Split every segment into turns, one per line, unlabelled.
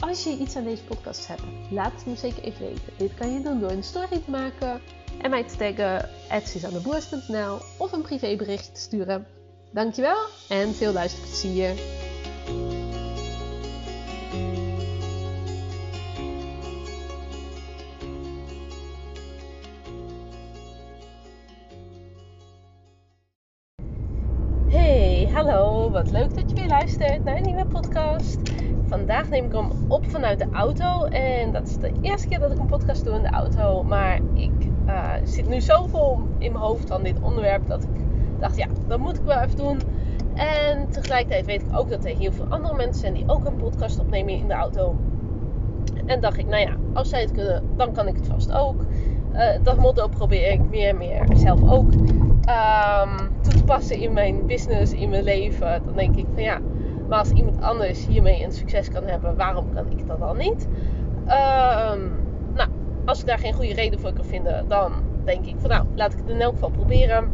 Als je iets aan deze podcast hebt, laat het me zeker even weten. Dit kan je doen door een story te maken en mij te taggen @suzanneboers.nl of een privébericht te sturen. Dankjewel en veel luisterplezier. Hey, hallo. Wat leuk dat je weer luistert naar een nieuwe podcast. Vandaag neem ik hem op vanuit de auto. En dat is de eerste keer dat ik een podcast doe in de auto. Maar ik uh, zit nu zo vol in mijn hoofd van dit onderwerp dat ik dacht, ja, dat moet ik wel even doen. En tegelijkertijd weet ik ook dat er heel veel andere mensen zijn die ook een podcast opnemen in de auto. En dacht ik, nou ja, als zij het kunnen, dan kan ik het vast ook. Uh, dat motto probeer ik meer en meer zelf ook um, toe te passen in mijn business, in mijn leven. Dan denk ik van ja, maar als iemand anders hiermee een succes kan hebben, waarom kan ik dat dan niet? Um, nou, als ik daar geen goede reden voor kan vinden, dan denk ik van nou, laat ik het in elk geval proberen.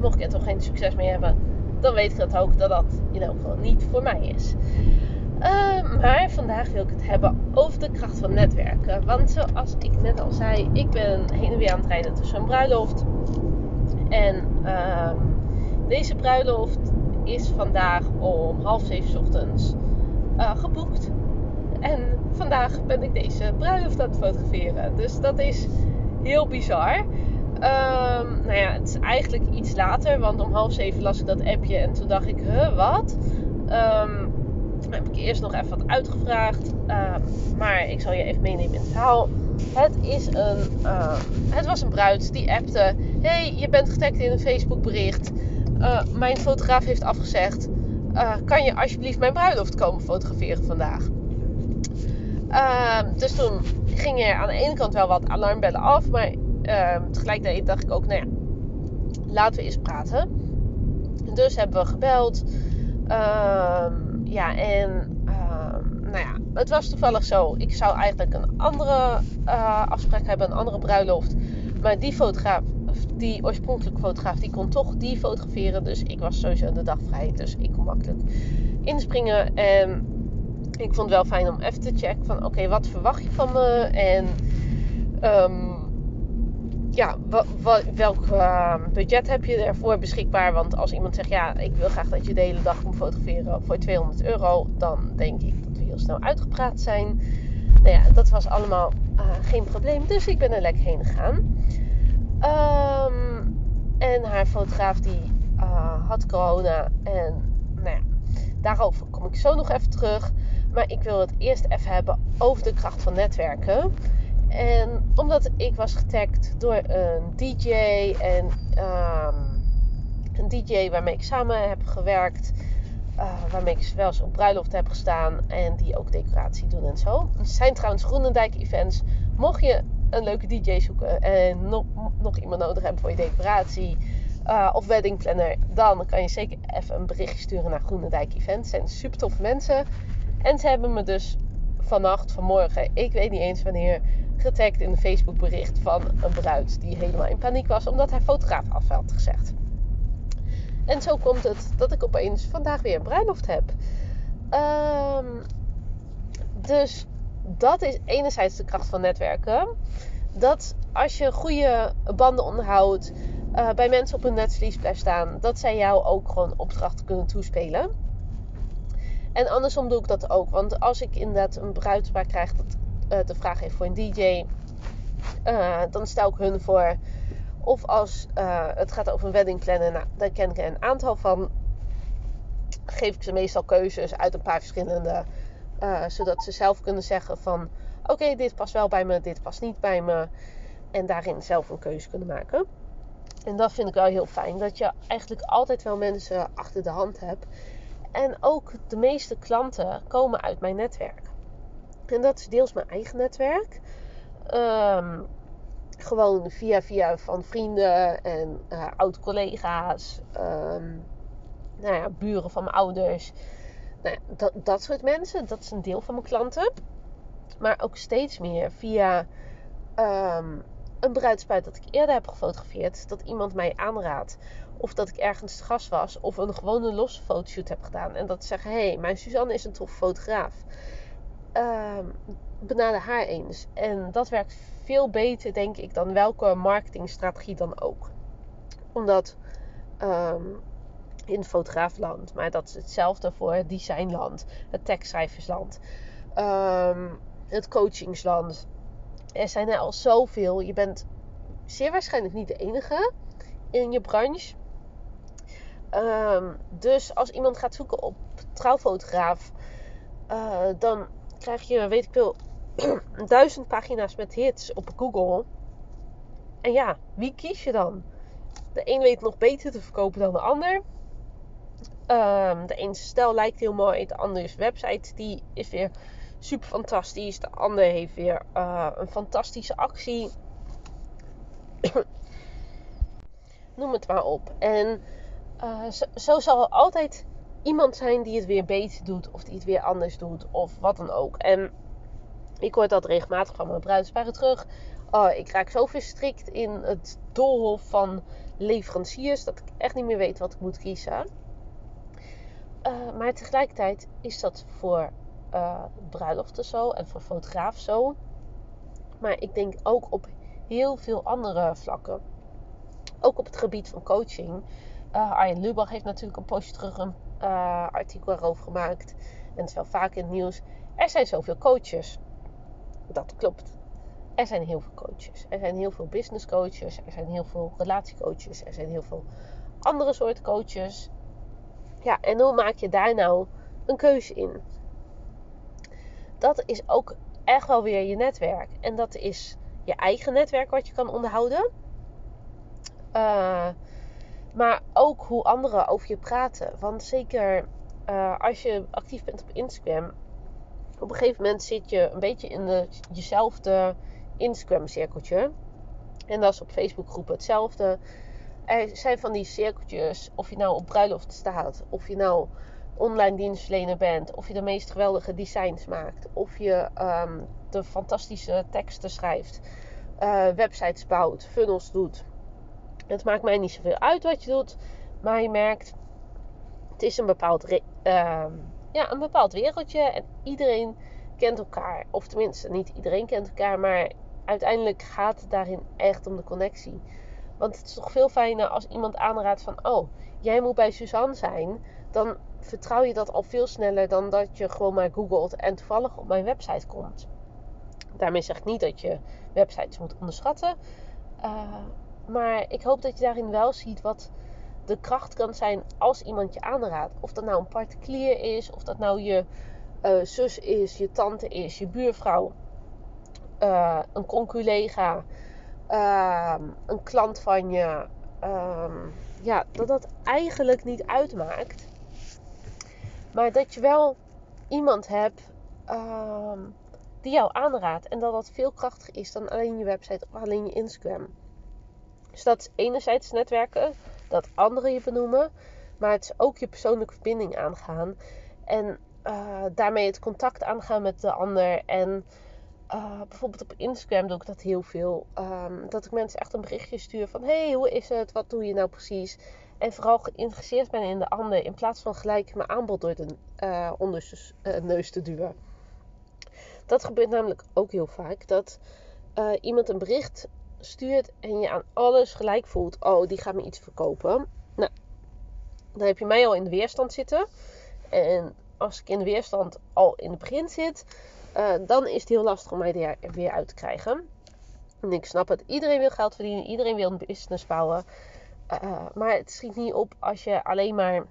Mocht ik er toch geen succes mee hebben, dan weet ik dat ook dat dat in elk geval niet voor mij is. Uh, maar vandaag wil ik het hebben over de kracht van netwerken. Want zoals ik net al zei, ik ben heen en weer aan het rijden tussen een bruiloft. En uh, deze bruiloft is vandaag om half zeven ochtends uh, geboekt. En vandaag ben ik deze bruiloft aan het fotograferen. Dus dat is heel bizar. Um, nou ja, het is eigenlijk iets later, want om half zeven las ik dat appje en toen dacht ik, huh, wat? Um, heb ik eerst nog even wat uitgevraagd. Uh, maar ik zal je even meenemen in het verhaal. Het, is een, het was een bruid die appte: Hey, je bent getagd in een Facebook bericht. Uh, mijn fotograaf heeft afgezegd. kan je alsjeblieft mijn bruiloft komen fotograferen vandaag? Ehm, dus toen ging er aan de ene kant wel wat alarmbellen af. Maar ehm, tegelijkertijd dacht ik ook: Nou ja, laten we eens praten. Dus hebben we gebeld. Ehm, ja, en nou ja, het was toevallig zo. Ik zou eigenlijk een andere uh, afspraak hebben, een andere bruiloft. Maar die fotograaf, die oorspronkelijke fotograaf, die kon toch die fotograferen. Dus ik was sowieso de dag vrij. Dus ik kon makkelijk inspringen. En ik vond het wel fijn om even te checken van oké, wat verwacht je van me? En um, ja, welk uh, budget heb je ervoor beschikbaar? Want als iemand zegt, ja, ik wil graag dat je de hele dag moet fotograferen voor 200 euro, dan denk ik dat we heel snel uitgepraat zijn. Nou ja, dat was allemaal uh, geen probleem, dus ik ben er lekker heen gegaan. Um, en haar fotograaf die uh, had corona en nou daarover kom ik zo nog even terug. Maar ik wil het eerst even hebben over de kracht van netwerken. En omdat ik was getagd door een DJ en um, een DJ waarmee ik samen heb gewerkt, uh, waarmee ik wel eens op bruiloft heb gestaan en die ook decoratie doen en zo. Het zijn trouwens Groenendijk events. Mocht je een leuke DJ zoeken en nog, nog iemand nodig hebben voor je decoratie uh, of wedding planner, dan kan je zeker even een berichtje sturen naar Groenendijk Events. Zijn super toffe mensen. En ze hebben me dus vannacht, vanmorgen, ik weet niet eens wanneer, getagd in een Facebook bericht van een bruid die helemaal in paniek was omdat haar fotograaf af had gezegd. En zo komt het dat ik opeens vandaag weer een bruiloft heb. Um, dus dat is enerzijds de kracht van netwerken. Dat als je goede banden onderhoudt, uh, bij mensen op een netvlies blijft staan, dat zij jou ook gewoon opdrachten kunnen toespelen. En andersom doe ik dat ook. Want als ik inderdaad een bruidspaar krijg dat uh, de vraag heeft voor een DJ, uh, dan stel ik hun voor. Of als het gaat over een wedding plannen, nou, daar ken ik een aantal van. Geef ik ze meestal keuzes uit een paar verschillende. Zodat ze zelf kunnen zeggen van... Oké, dit past wel bij me, dit past niet bij me. En daarin zelf een keuze kunnen maken. En dat vind ik wel heel fijn. Dat je eigenlijk altijd wel mensen achter de hand hebt. En ook de meeste klanten komen uit mijn netwerk. En dat is deels mijn eigen netwerk. Ehm, gewoon via via van vrienden en uh, oud-collega's. Ehm, nou ja, buren van mijn ouders. Nou dat, dat soort mensen. Dat is een deel van mijn klanten. Maar ook steeds meer via um, een bruidspuit dat ik eerder heb gefotografeerd. Dat iemand mij aanraadt. Of dat ik ergens te gast was. Of een gewone losse fotoshoot heb gedaan. En dat ze zeggen, hé, hey, mijn Suzanne is een tof fotograaf. Um, haar eens. En dat werkt veel beter, denk ik, dan welke marketingstrategie dan ook. Omdat um, in fotograafland, maar dat is hetzelfde voor het designland, het tekstschrijversland, um, het coachingsland. Er zijn er al zoveel. Je bent zeer waarschijnlijk niet de enige in je branche. Um, dus als iemand gaat zoeken op trouwfotograaf, uh, dan krijg je, weet ik veel, duizend pagina's met hits op Google. En ja, wie kies je dan? De een weet nog beter te verkopen dan de ander. Um, de ene stijl lijkt heel mooi, de andere website die is weer super fantastisch. De ander heeft weer uh, een fantastische actie. Noem het maar op. En uh, zo, zal er altijd iemand zijn die het weer beter doet, of die het weer anders doet, of wat dan ook. En ik hoor dat regelmatig van mijn bruidsparen terug. Oh, ik raak zo verstrikt in het doolhof van leveranciers dat ik echt niet meer weet wat ik moet kiezen. Uh, maar tegelijkertijd is dat voor uh, bruiloften zo en voor fotograaf zo. Maar ik denk ook op heel veel andere vlakken. Ook op het gebied van coaching. Uh, Arjen Lubach heeft natuurlijk een poosje terug een artikel erover gemaakt. En het is wel vaak in het nieuws. Er zijn zoveel coaches. Dat klopt. Er zijn heel veel coaches. Er zijn heel veel business coaches. Er zijn heel veel relatiecoaches. Er zijn heel veel andere soorten coaches. Ja, en hoe maak je daar nou een keuze in? Dat is ook echt wel weer je netwerk. En dat is je eigen netwerk wat je kan onderhouden. Uh, maar ook hoe anderen over je praten. Want zeker uh, als je actief bent op Instagram, op een gegeven moment zit je een beetje in de, jezelfde Instagram-cirkeltje. En dat is op Facebook-groepen hetzelfde. Er zijn van die cirkeltjes, of je nou op bruiloft staat, of je nou online dienstverlener bent, of je de meest geweldige designs maakt, of je um, de fantastische teksten schrijft, uh, websites bouwt, funnels doet. Het maakt mij niet zoveel uit wat je doet, maar je merkt, het is een bepaald, uh, ja, een bepaald wereldje en iedereen kent elkaar. Of tenminste, niet iedereen kent elkaar, maar uiteindelijk gaat het daarin echt om de connectie. Want het is toch veel fijner als iemand aanraadt van, oh, jij moet bij Suzanne zijn. Dan vertrouw je dat al veel sneller dan dat je gewoon maar googelt en toevallig op mijn website komt. Daarmee zeg ik niet dat je websites moet onderschatten. Uh, maar ik hoop dat je daarin wel ziet wat de kracht kan zijn als iemand je aanraadt. Of dat nou een particulier is, of dat nou je uh, zus is, je tante is, je buurvrouw, uh, een conculega, uh, een klant van je. Um, ja, dat dat eigenlijk niet uitmaakt. Maar dat je wel iemand hebt um, die jou aanraadt. En dat dat veel krachtiger is dan alleen je website of alleen je Instagram. Dus dat is enerzijds netwerken, dat anderen je benoemen, maar het is ook je persoonlijke verbinding aangaan. En uh, daarmee het contact aangaan met de ander. En uh, bijvoorbeeld op Instagram doe ik dat heel veel. Um, dat ik mensen echt een berichtje stuur van: hey, hoe is het? Wat doe je nou precies? En vooral geïnteresseerd ben in de ander. In plaats van gelijk mijn aanbod door de uh, onder uh, neus te duwen. Dat gebeurt namelijk ook heel vaak. Dat iemand een bericht stuurt en je aan alles gelijk voelt: oh, die gaat me iets verkopen. Nou, dan heb je mij al in de weerstand zitten. En als ik in de weerstand al in het begin zit, uh, dan is het heel lastig om mij er weer uit te krijgen. En ik snap het. Iedereen wil geld verdienen. Iedereen wil een business bouwen. Uh, maar het schiet niet op als je alleen maar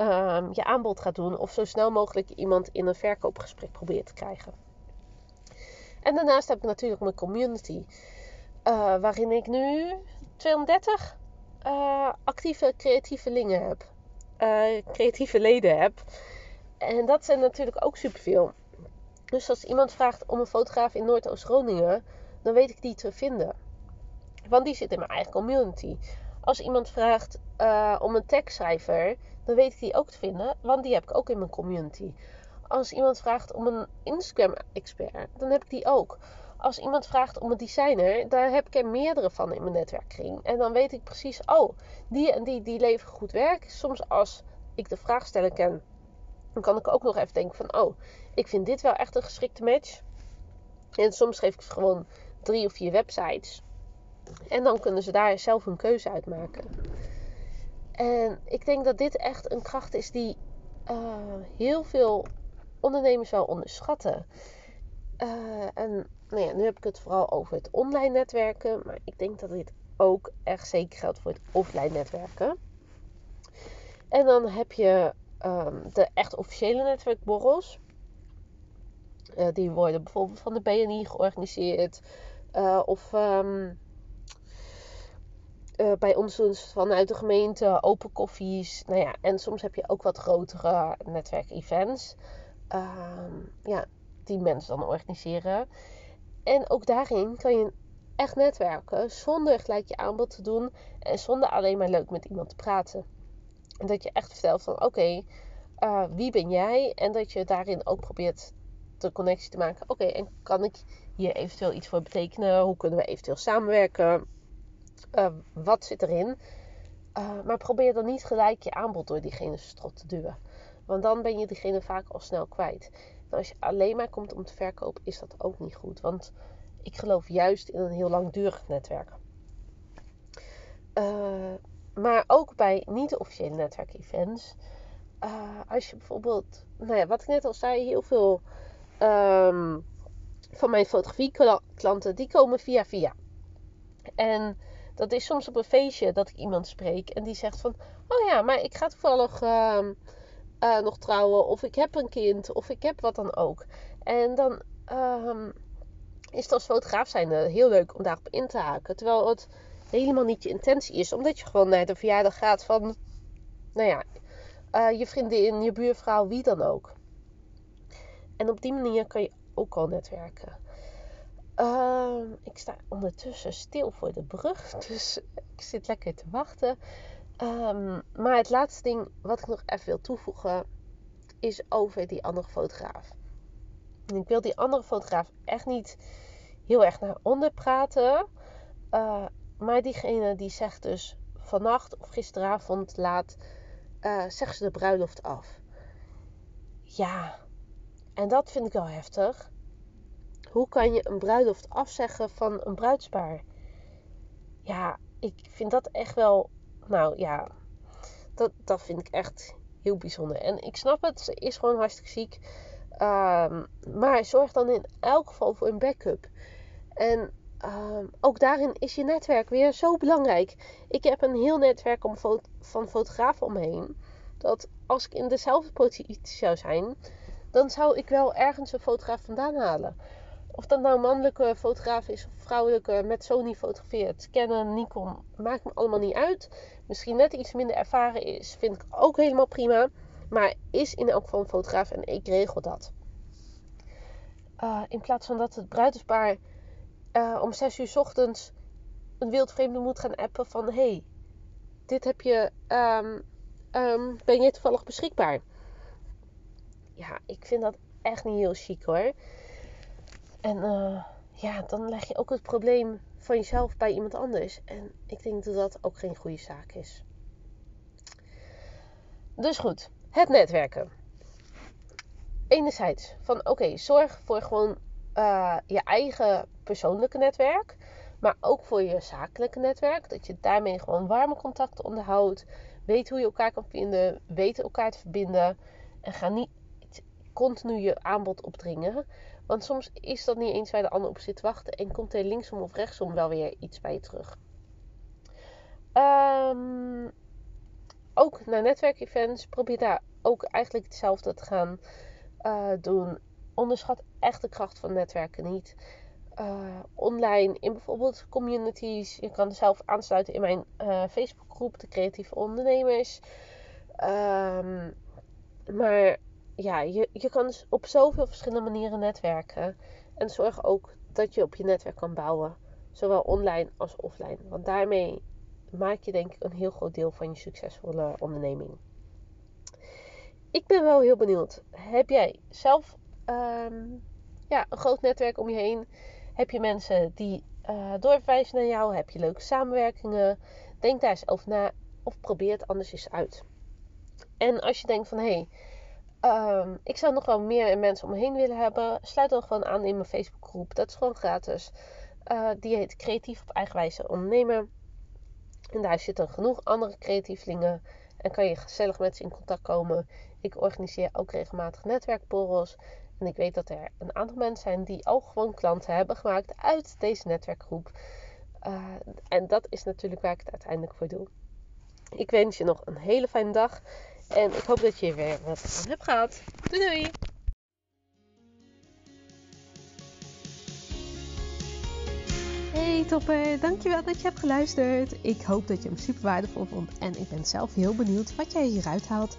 uh, je aanbod gaat doen. Of zo snel mogelijk iemand in een verkoopgesprek probeert te krijgen. En daarnaast heb ik natuurlijk mijn community. Waarin ik nu 230 actieve creatievelingen heb. creatieve leden heb. En dat zijn natuurlijk ook superveel. Dus als iemand vraagt om een fotograaf in Noordoost-Groningen, dan weet ik die te vinden. Want die zit in mijn eigen community. Als iemand vraagt uh, om een tekstschrijver, dan weet ik die ook te vinden, want die heb ik ook in mijn community. Als iemand vraagt om een Instagram-expert, dan heb ik die ook. Als iemand vraagt om een designer, daar heb ik er meerdere van in mijn netwerkkring. En dan weet ik precies, oh, die en die, die leveren goed werk. Soms als ik de vraagsteller ken, dan kan ik ook nog even denken van, oh, ik vind dit wel echt een geschikte match. En soms geef ik gewoon drie of vier websites. En dan kunnen ze daar zelf hun keuze uit maken. En ik denk dat dit echt een kracht is die uh, heel veel ondernemers wel onderschatten. Uh, en nou ja, nu heb ik het vooral over het online netwerken. Maar ik denk dat dit ook echt zeker geldt voor het offline netwerken. En dan heb je um, de echt officiële netwerkborrels. Uh, die worden bijvoorbeeld van de BNI georganiseerd. Uh, of um, uh, bij ons vanuit de gemeente open koffies. Nou ja, en soms heb je ook wat grotere netwerkevents. Um, ja, die mensen dan organiseren. En ook daarin kan je echt netwerken zonder gelijk je aanbod te doen en zonder alleen maar leuk met iemand te praten. Dat je echt vertelt van oké, uh, wie ben jij? En dat je daarin ook probeert de connectie te maken. Oké, en kan ik hier eventueel iets voor betekenen? Hoe kunnen we eventueel samenwerken? Uh, wat zit erin? Uh, maar probeer dan niet gelijk je aanbod door diegene strot te duwen. Want dan ben je diegene vaak al snel kwijt. En als je alleen maar komt om te verkopen, is dat ook niet goed. Want ik geloof juist in een heel langdurig netwerk. Maar ook bij niet-officiële netwerkevents. Uh, als je bijvoorbeeld, nou ja, wat ik net al zei, heel veel um, van mijn fotografieklanten, die komen via via. En dat is soms op een feestje dat ik iemand spreek en die zegt van, oh ja, maar ik ga toevallig uh, uh, nog trouwen of ik heb een kind of ik heb wat dan ook. En dan um, is het als fotograaf zijn heel leuk om daarop in te haken. Terwijl het helemaal niet je intentie is. Omdat je gewoon naar de verjaardag gaat van, nou ja, uh, je vriendin, je buurvrouw, wie dan ook. En op die manier kan je ook al netwerken. Uh, ik sta ondertussen stil voor de brug, dus ik zit lekker te wachten. Um, maar het laatste ding wat ik nog even wil toevoegen is over die andere fotograaf. Ik wil die andere fotograaf echt niet heel erg naar onder praten. Uh, maar diegene die zegt dus vannacht of gisteravond laat, uh, zegt ze de bruiloft af. Ja, en dat vind ik wel heftig. Hoe kan je een bruiloft afzeggen van een bruidspaar? Ja, ik vind dat echt wel, nou ja, dat, dat vind ik echt heel bijzonder. En ik snap het, ze is gewoon hartstikke ziek. Um, maar zorg dan in elk geval voor een backup. En um, ook daarin is je netwerk weer zo belangrijk. Ik heb een heel netwerk om van fotografen omheen. Dat als ik in dezelfde positie zou zijn, dan zou ik wel ergens een fotograaf vandaan halen. Of dat nou een mannelijke fotograaf is of vrouwelijke met Sony fotografeert, Canon, Nikon, maakt me allemaal niet uit. Misschien net iets minder ervaren is, vind ik ook helemaal prima. Maar is in elk geval een fotograaf en ik regel dat. Uh, in plaats van dat het bruidspaar uh, om 6 uur s ochtends een wildvreemde moet gaan appen van... hey, dit heb je... Um, um, ben je toevallig beschikbaar? Ja, ik vind dat echt niet heel chic hoor. En uh, ja, dan leg je ook het probleem van jezelf bij iemand anders. En ik denk dat dat ook geen goede zaak is. Dus goed, het netwerken. Enerzijds van oké, zorg voor gewoon uh, je eigen persoonlijke netwerk, maar ook voor je zakelijke netwerk. Dat je daarmee gewoon warme contacten onderhoudt, weet hoe je elkaar kan vinden, weet elkaar te verbinden en ga niet continu je aanbod opdringen. Want soms is dat niet eens waar de ander op zit te wachten en komt er linksom of rechtsom wel weer iets bij je terug. Um, ook naar netwerkevents, probeer daar ook eigenlijk hetzelfde te gaan uh, doen onderschat echt de kracht van netwerken niet. Uh, online in bijvoorbeeld communities. Je kan zelf aansluiten in mijn uh, Facebookgroep, de creatieve ondernemers. Um, maar ja, je, je kan dus op zoveel verschillende manieren netwerken. En zorg ook dat je op je netwerk kan bouwen. Zowel online als offline. Want daarmee maak je denk ik een heel groot deel van je succesvolle onderneming. Ik ben wel heel benieuwd. Heb jij zelf ehm, ja, een groot netwerk om je heen? Heb je mensen die uh, doorverwijzen naar jou? Heb je leuke samenwerkingen? Denk daar eens over na of probeer het anders eens uit. En als je denkt van hé, hey, ehm, ik zou nog wel meer mensen om me heen willen hebben, sluit dan gewoon aan in mijn Facebookgroep. Dat is gewoon gratis. Uh, die heet Creatief op Eigenwijze Ondernemen. En daar zitten genoeg andere creatievelingen en kan je gezellig met ze in contact komen. Ik organiseer ook regelmatig netwerkborrels. En ik weet dat er een aantal mensen zijn die al gewoon klanten hebben gemaakt uit deze netwerkgroep. Uh, en dat is natuurlijk waar ik het uiteindelijk voor doe. Ik wens je nog een hele fijne dag. En ik hoop dat je er weer wat van hebt gehad. Doei doei!
Hey topper, dankjewel dat je hebt geluisterd. Ik hoop dat je hem super waardevol vond en ik ben zelf heel benieuwd wat jij hieruit haalt.